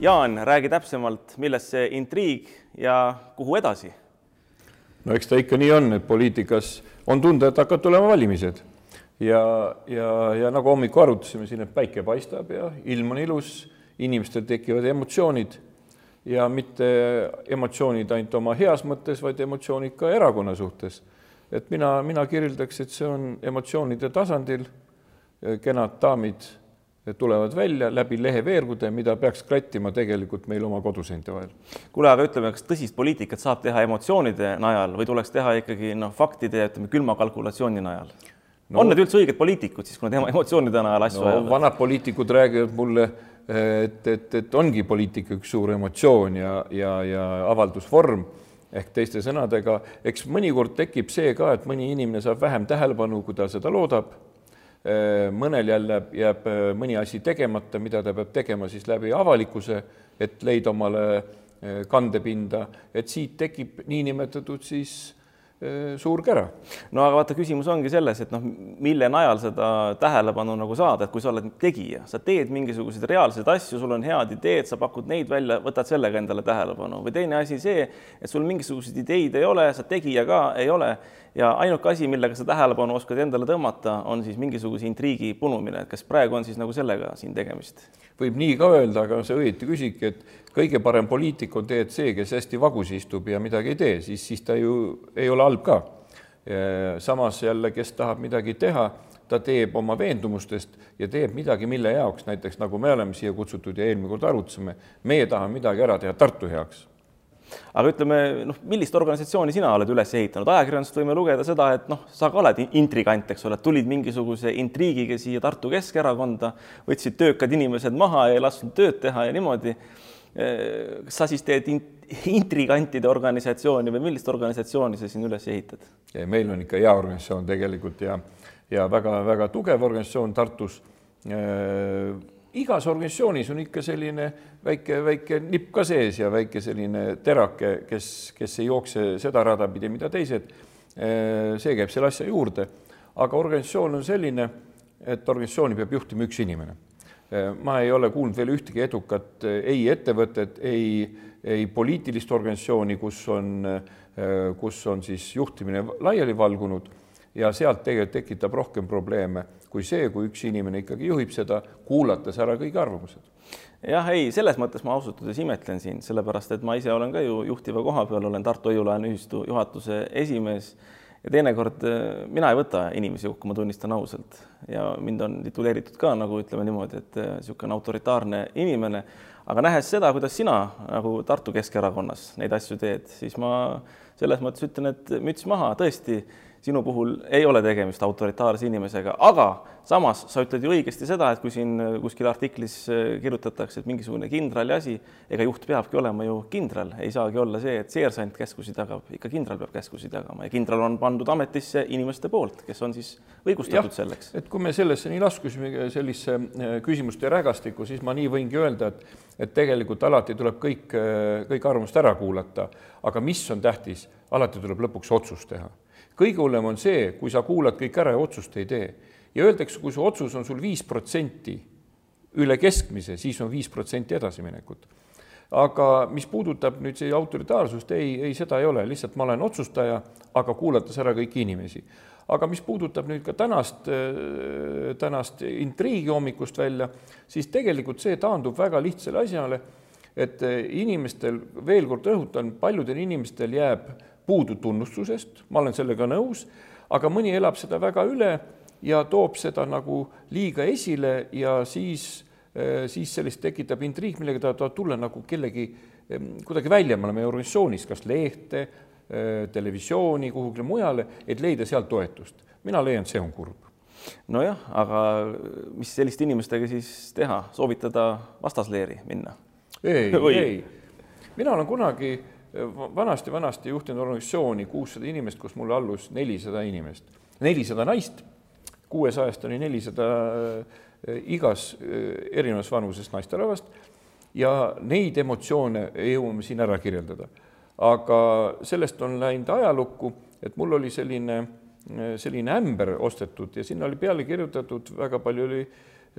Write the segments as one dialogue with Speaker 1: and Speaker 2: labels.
Speaker 1: Jaan, räägi täpsemalt, milles see intriig ja kuhu edasi?
Speaker 2: no eks ta ikka nii on, et poliitikas on tunda, et hakkavad tulema valimised ja, ja, ja nagu hommikul arutasime siin, et päike paistab ja ilm on ilus, inimestel tekivad emotsioonid ja mitte emotsioonid ainult oma heas mõttes, vaid emotsioonid ka erakonna suhtes. et mina, mina kirjeldaks, et see on emotsioonide tasandil. kenad daamid tulevad välja läbi leheveergude, mida peaks krattima tegelikult meil oma koduseinte vahel.
Speaker 1: kuule, aga ütleme, kas tõsist poliitikat saab teha emotsioonide najal või tuleks teha ikkagi noh, faktide ja ütleme külma kalkulatsiooni najal no,? on need üldse õiged poliitikud siis, kui nad emotsioonide najal asju
Speaker 2: no, ajavad? vanad poliitikud räägivad mulle, et, et, et ongi poliitika üks suur emotsioon ja, ja, ja avaldusvorm ehk teiste sõnadega, eks mõnikord tekib see ka, et mõni inimene saab vähem tähelepanu, kui ta seda loodab mõnel jälle jääb äh, mõni asi tegemata, mida ta peab tegema siis läbi avalikkuse, et leida omale äh, kandepinda, et siit tekib niinimetatud siis suur kära.
Speaker 1: no aga vaata, küsimus ongi selles, et noh, mille najal seda tähelepanu nagu saada, et kui sa oled tegija, sa teed mingisuguseid reaalseid asju, sul on head ideed, sa pakud neid välja, võtad sellega endale tähelepanu või teine asi see, et sul mingisuguseid ideid ei ole, sa tegija ka ei ole ja ainuke asi, millega sa tähelepanu oskad endale tõmmata, on siis mingisuguse intriigi punumine, et kas praegu on siis nagu sellega siin tegemist?
Speaker 2: võib nii ka öelda, aga sa õieti küsidki, et kõige parem poliitik on tegelikult see, kes hästi vagus istub ja midagi ei tee, siis, siis ta ju ei ole halb ka. samas jälle, kes tahab midagi teha, ta teeb oma veendumustest ja teeb midagi, mille jaoks, näiteks nagu me oleme siia kutsutud ja eelmine kord arutasime, meie tahame midagi ära teha Tartu heaks
Speaker 1: aga ütleme, noh, millist organisatsiooni sina oled üles ehitanud, ajakirjandusest võime lugeda seda, et noh, sa ka oled intrigant, eks ole, tulid mingisuguse intriigiga siia Tartu Keskerakonda, võtsid töökad inimesed maha ja ei lasknud tööd teha ja niimoodi. kas sa siis teed intrigantide organisatsiooni või millist organisatsiooni sa siin üles ehitad?
Speaker 2: meil on ikka hea organisatsioon tegelikult ja, ja väga-väga tugev organisatsioon Tartus igas organisatsioonis on ikka selline väike, väike nipp ka sees ja väike selline terake, kes, kes ei jookse seda rada pidi, mida teised. see käib selle asja juurde, aga organisatsioon on selline, et organisatsiooni peab juhtima üks inimene. ma ei ole kuulnud veel ühtegi edukat ei ettevõtet, ei, ei poliitilist organisatsiooni, kus on, kus on siis juhtimine laiali valgunud ja sealt tegelikult tekitab rohkem probleeme kui see, kui üks inimene ikkagi juhib seda, kuulates ära kõik arvamused.
Speaker 1: jah, ei, selles mõttes ma ausalt öeldes imetlen sind, sellepärast et ma ise olen ka ju juhtiva koha peal, olen Tartu Hoiu-laenu ühistu juhatuse esimees ja teinekord äh, mina ei võta inimesi hukka, ma tunnistan ausalt. Ja mind on tituleeritud ka nagu ütleme niimoodi, et äh, niisugune autoritaarne inimene, aga nähes seda, kuidas sina nagu Tartu Keskerakonnas neid asju teed, siis ma selles mõttes ütlen, et müts maha, tõesti sinu puhul ei ole tegemist autoritaarse inimesega, aga samas sa ütled ju õigesti seda, et kui siin kuskil artiklis äh, kirjutatakse, et mingisugune kindrali asi, ega juht peabki olema ju kindral, ei saagi olla see, et seersant käskusid jagab, ikka kindral peab käskusid jagama ja kindral on pandud ametisse inimeste poolt, kes on siis õigustatud ja, selleks.
Speaker 2: et kui me sellesse nii laskusime, sellisse äh, küsimuste rägastikku, siis ma nii võingi öelda, et et tegelikult alati tuleb kõik, äh, kõik arvamust ära kuulata, aga mis on tähtis, alati tuleb lõpuks otsus teha kõige hullem on see, kui sa kuulad kõik ära ja otsust ei tee. ja öeldakse, kui su otsus on sul viis protsenti üle keskmise, siis on viis protsenti edasiminekut. aga mis puudutab nüüd see autoritaarsust, ei, ei seda ei ole, lihtsalt ma olen otsustaja, aga kuulates ära kõiki inimesi. aga mis puudutab nüüd ka tänast, tänast intriigi hommikust välja, siis tegelikult see taandub väga lihtsale asjale, et inimestel, veel kord rõhutan, paljudel inimestel jääb puudu tunnustusest, ma olen sellega nõus, aga mõni elab seda väga üle ja toob seda nagu liiga esile ja siis, eh, siis sellist tekitab intriig, millega ta tahab tulla nagu kellegi kuidagi välja, me oleme organisatsioonis, kas lehte, eh, televisiooni, kuhugile mujale, et leida sealt toetust. mina leian, see on kurb.
Speaker 1: nojah, aga mis selliste inimestega siis teha, soovitada vastasleeri minna?
Speaker 2: ei, ei, mina olen kunagi vanasti-vanasti juhtinud organisatsiooni kuussada inimest, kus mulle allus nelisada inimest, nelisada naist, kuuesajast oli nelisada äh, igas äh, erinevas vanuses naisterahvast ja neid emotsioone jõuame siin ära kirjeldada. aga sellest on läinud ajalukku, et mul oli selline, äh, selline ämber ostetud ja sinna oli peale kirjutatud, väga palju oli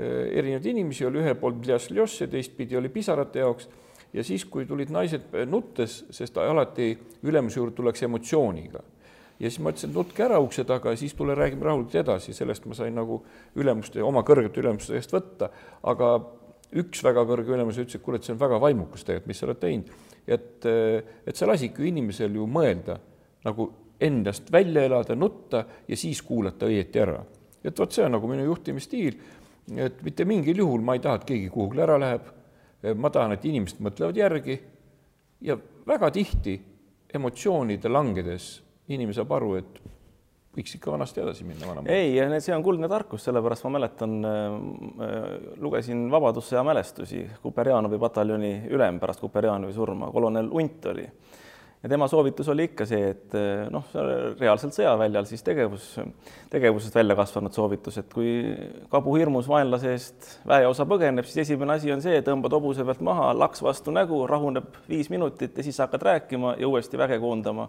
Speaker 2: erinevaid inimesi, oli ühel pool Bljasljos ja teistpidi oli pisarate jaoks ja siis, kui tulid naised nuttes, sest alati ülemuse juurde tullakse emotsiooniga ja siis ma ütlesin, et nutke ära ukse taga ja siis tule räägime rahulikult edasi, sellest ma sain nagu ülemuste, oma kõrgete ülemuste eest võtta, aga üks väga kõrge ülemus ütles, et kuule, et see on väga vaimukas tegelikult, mis sa oled teinud. et, et sa lasidki inimesel ju mõelda nagu endast välja elada, nutta ja siis kuulata õieti ära. et vot see on nagu minu juhtimisstiil, et mitte mingil juhul ma ei taha, et keegi kuhugile ära läheb. Ma tahan, et inimesed mõtlevad järgi ja väga tihti emotsioonide langedes inimene saab aru, et võiks ikka vanasti edasi minna vanamoodi.
Speaker 1: ei, see on kuldne tarkus, sellepärast ma mäletan äh,, lugesin Vabadussõja mälestusi, Kuperjanovi pataljoni ülem pärast Kuperjanovi surma, kolonel Unt oli ja tema soovitus oli ikka see, et eh, noh, reaalselt sõjaväljal siis tegevus, tegevusest välja kasvanud soovitus, et kui kabuhirmus vaenlase eest väeosa põgeneb, siis esimene asi on see, tõmbad hobuse pealt maha, laks vastu nägu, rahuneb viis minutit ja siis hakkad rääkima ja uuesti väge koondama,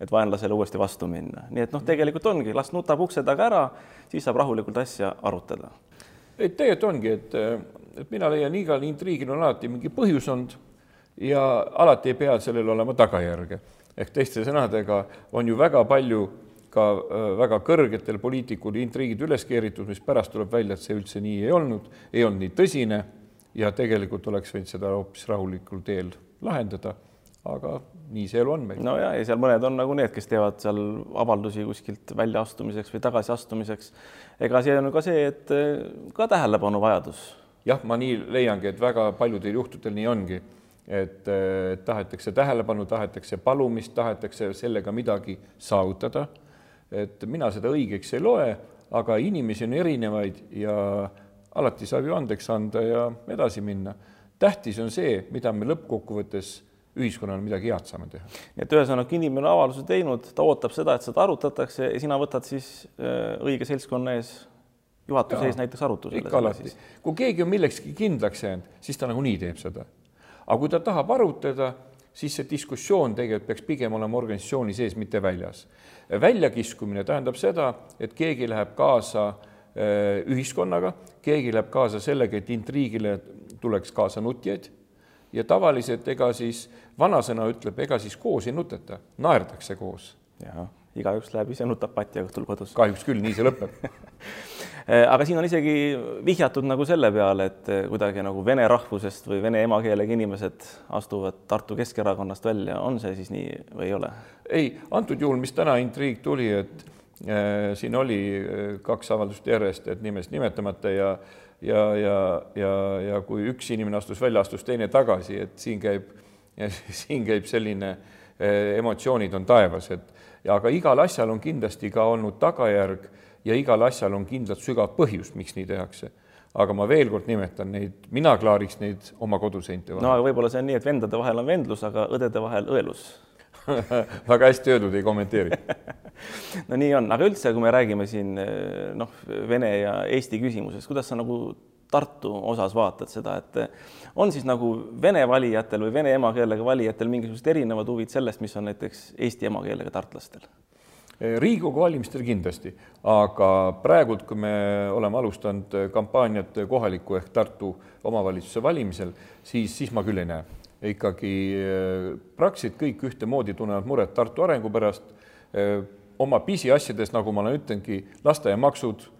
Speaker 1: et vaenlasele uuesti vastu minna. nii et noh, tegelikult ongi, las nutab ukse taga ära, siis saab rahulikult asja arutada.
Speaker 2: et tegelikult ongi, et, et mina leian, igal intriigil on alati mingi põhjus olnud ja alati ei pea sellel olema tagajärge. ehk teiste sõnadega on ju väga palju ka äh, väga kõrgetel poliitikul intriigid üles keeritud, mis pärast tuleb välja, et see üldse nii ei olnud, ei olnud nii tõsine ja tegelikult oleks võinud seda hoopis rahulikul teel lahendada. aga nii see elu on meil.
Speaker 1: no ja, ja seal mõned on nagu need, kes teevad seal avaldusi kuskilt väljaastumiseks või tagasiastumiseks. ega see on ka see, et äh, ka tähelepanu vajadus.
Speaker 2: jah, ma nii leiangi, et väga paljudel juhtudel nii ongi et tahetakse tähelepanu, tahetakse palumist, tahetakse sellega midagi saavutada. et mina seda õigeks ei loe, aga inimesi on erinevaid ja alati saab ju andeks anda ja edasi minna. tähtis on see, mida me lõppkokkuvõttes ühiskonnale midagi head saame teha.
Speaker 1: nii et ühesõnaga inimene on avalduse teinud, ta ootab seda, et seda arutatakse ja sina võtad siis äh, õige seltskonna ees juhatuse ees näiteks arutusele.
Speaker 2: ikka alati, kui keegi on millekski kindlaks jäänud, siis ta nagunii teeb seda aga kui ta tahab arutada, siis see diskussioon tegelikult peaks pigem olema organisatsiooni sees, mitte väljas. väljakiskumine tähendab seda, et keegi läheb kaasa äh, ühiskonnaga, keegi läheb kaasa sellega, et intriigile tuleks kaasa nutjaid ja tavaliselt ega siis vanasõna ütleb, ega siis koos ei nuteta, naerdakse koos.
Speaker 1: jah, igaüks läheb ise nutab patja õhtul kodus.
Speaker 2: kahjuks küll, nii see lõpeb
Speaker 1: aga siin on isegi vihjatud nagu selle peale, et eh, kuidagi nagu vene rahvusest või vene emakeelega inimesed astuvad Tartu Keskerakonnast välja, on see siis nii või ei ole?
Speaker 2: ei, antud juhul, mis täna intriig tuli, et äh, siin oli kaks avaldust järjest, et nimest nimetamata ja ja, ja, ja, ja kui üks inimene astus välja, astus teine tagasi, et siin käib, siin käib selline äh, emotsioonid on taevas, et ja aga igal asjal on kindlasti ka olnud tagajärg ja igal asjal on kindlalt sügav põhjus, miks nii tehakse. aga ma veel kord nimetan neid, mina klaariks neid oma koduseinte
Speaker 1: vahel. no aga võib-olla see on nii, et vendade vahel on vendlus, aga õdede vahel õelus
Speaker 2: väga hästi öeldud, ei kommenteeri
Speaker 1: no nii on, aga üldse, kui me räägime siin noh, Vene ja Eesti küsimusest, kuidas sa nagu Tartu osas vaatad seda, et on siis nagu vene valijatel või vene emakeelega valijatel mingisugused erinevad huvid sellest, mis on näiteks eesti emakeelega tartlastel?
Speaker 2: Eh, Riigikogu valimistel kindlasti, aga praegult, kui me oleme alustanud kampaaniat kohaliku ehk Tartu omavalitsuse valimisel, siis, siis ma küll ei näe. ikkagi eh, praktiliselt kõik ühtemoodi tunnevad muret Tartu arengu pärast, eh, oma pisiasjades, nagu ma olen ütlenudki, lasteaiamaksud,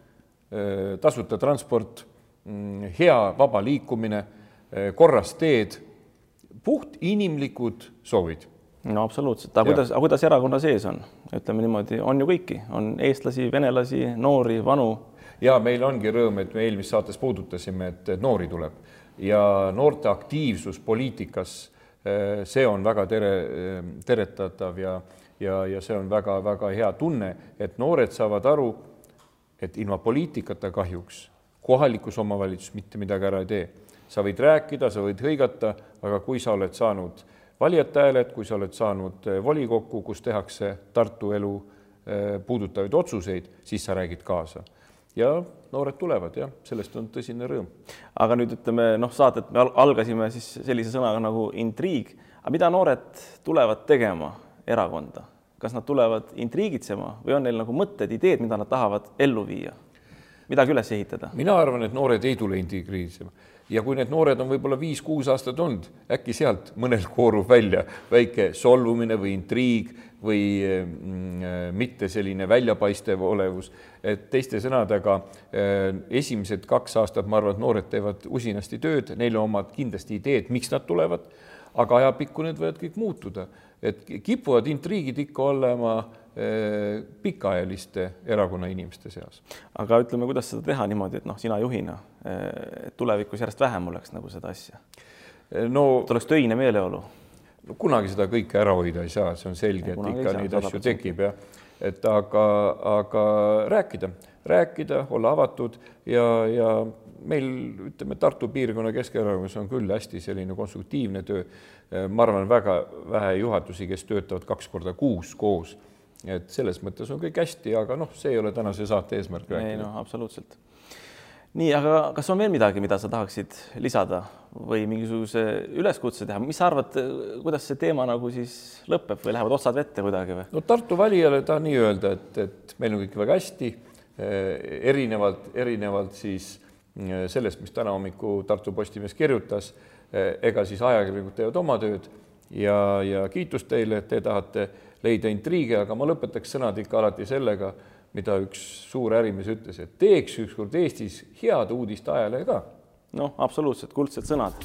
Speaker 2: tasuta transport, mm, hea vaba liikumine, korras teed, puht inimlikud soovid
Speaker 1: no absoluutselt, aga kuidas, aga kuidas erakonna sees on, ütleme niimoodi, on ju kõiki, on eestlasi, venelasi, noori, vanu.
Speaker 2: ja meil ongi rõõm, et me eelmises saates puudutasime, et noori tuleb. Ja noorte aktiivsus poliitikas, eh, see on väga tere, eh, teretatav ja, ja, ja see on väga-väga hea tunne, et noored saavad aru, et ilma poliitikata kahjuks kohalikus omavalitsuses mitte midagi ära ei tee. sa võid rääkida, sa võid hõigata, aga kui sa oled saanud valijate hääled, kui sa oled saanud eh, volikokku, kus tehakse Tartu elu eh, puudutavaid otsuseid, siis sa räägid kaasa. ja noored tulevad jah, sellest on tõsine rõõm.
Speaker 1: aga nüüd ütleme noh, saadet me algasime siis sellise sõnaga nagu intriig, aga mida noored tulevad tegema erakonda, kas nad tulevad intriigitsema või on neil nagu mõtted, ideed, mida nad tahavad ellu viia? midagi üles ehitada.
Speaker 2: mina arvan, et noored ei tule integreerima ja kui need noored on võib-olla viis-kuus aastat olnud, äkki sealt mõnel koorub välja väike solvumine või intriig või mm, mitte selline väljapaistev olevus, et teiste sõnadega esimesed kaks aastat, ma arvan, et noored teevad usinasti tööd, neil on omad kindlasti ideed, miks nad tulevad, aga ajapikku need võivad kõik muutuda, et kipuvad intriigid ikka olema pikaajaliste erakonna inimeste seas.
Speaker 1: aga ütleme, kuidas seda teha niimoodi, et noh, sina juhina, et tulevikus järjest vähem oleks nagu seda asja? no tuleks töine meeleolu.
Speaker 2: no kunagi seda kõike ära hoida ei saa, see on selge, et ikka neid asju tekib jah, et aga, aga rääkida, rääkida, olla avatud ja, ja meil ütleme, Tartu piirkonna Keskerakonnas on küll hästi selline konstruktiivne töö. ma arvan, väga vähe juhatusi, kes töötavad kaks korda kuus koos et selles mõttes on kõik hästi, aga noh, see ei ole tänase saate eesmärk
Speaker 1: rääkida. ei noh, absoluutselt. nii, aga kas on veel midagi, mida sa tahaksid lisada või mingisuguse üleskutse teha, mis sa arvad, kuidas see teema nagu siis lõpeb või lähevad otsad vette kuidagi või?
Speaker 2: no Tartu valijale tahan nii öelda, et, et meil on kõik väga hästi eh, erinevalt, erinevalt siis eh, sellest, mis täna hommiku Tartu Postimees kirjutas, eh, ega siis ajakirjanikud teevad oma tööd ja, ja kiitus teile, et te tahate leida intriige, aga ma lõpetaks sõnad ikka alati sellega, mida üks suur ärimees ütles, et teeks ükskord Eestis head uudist ajalehe ka.
Speaker 1: noh, absoluutselt kuldsed sõnad.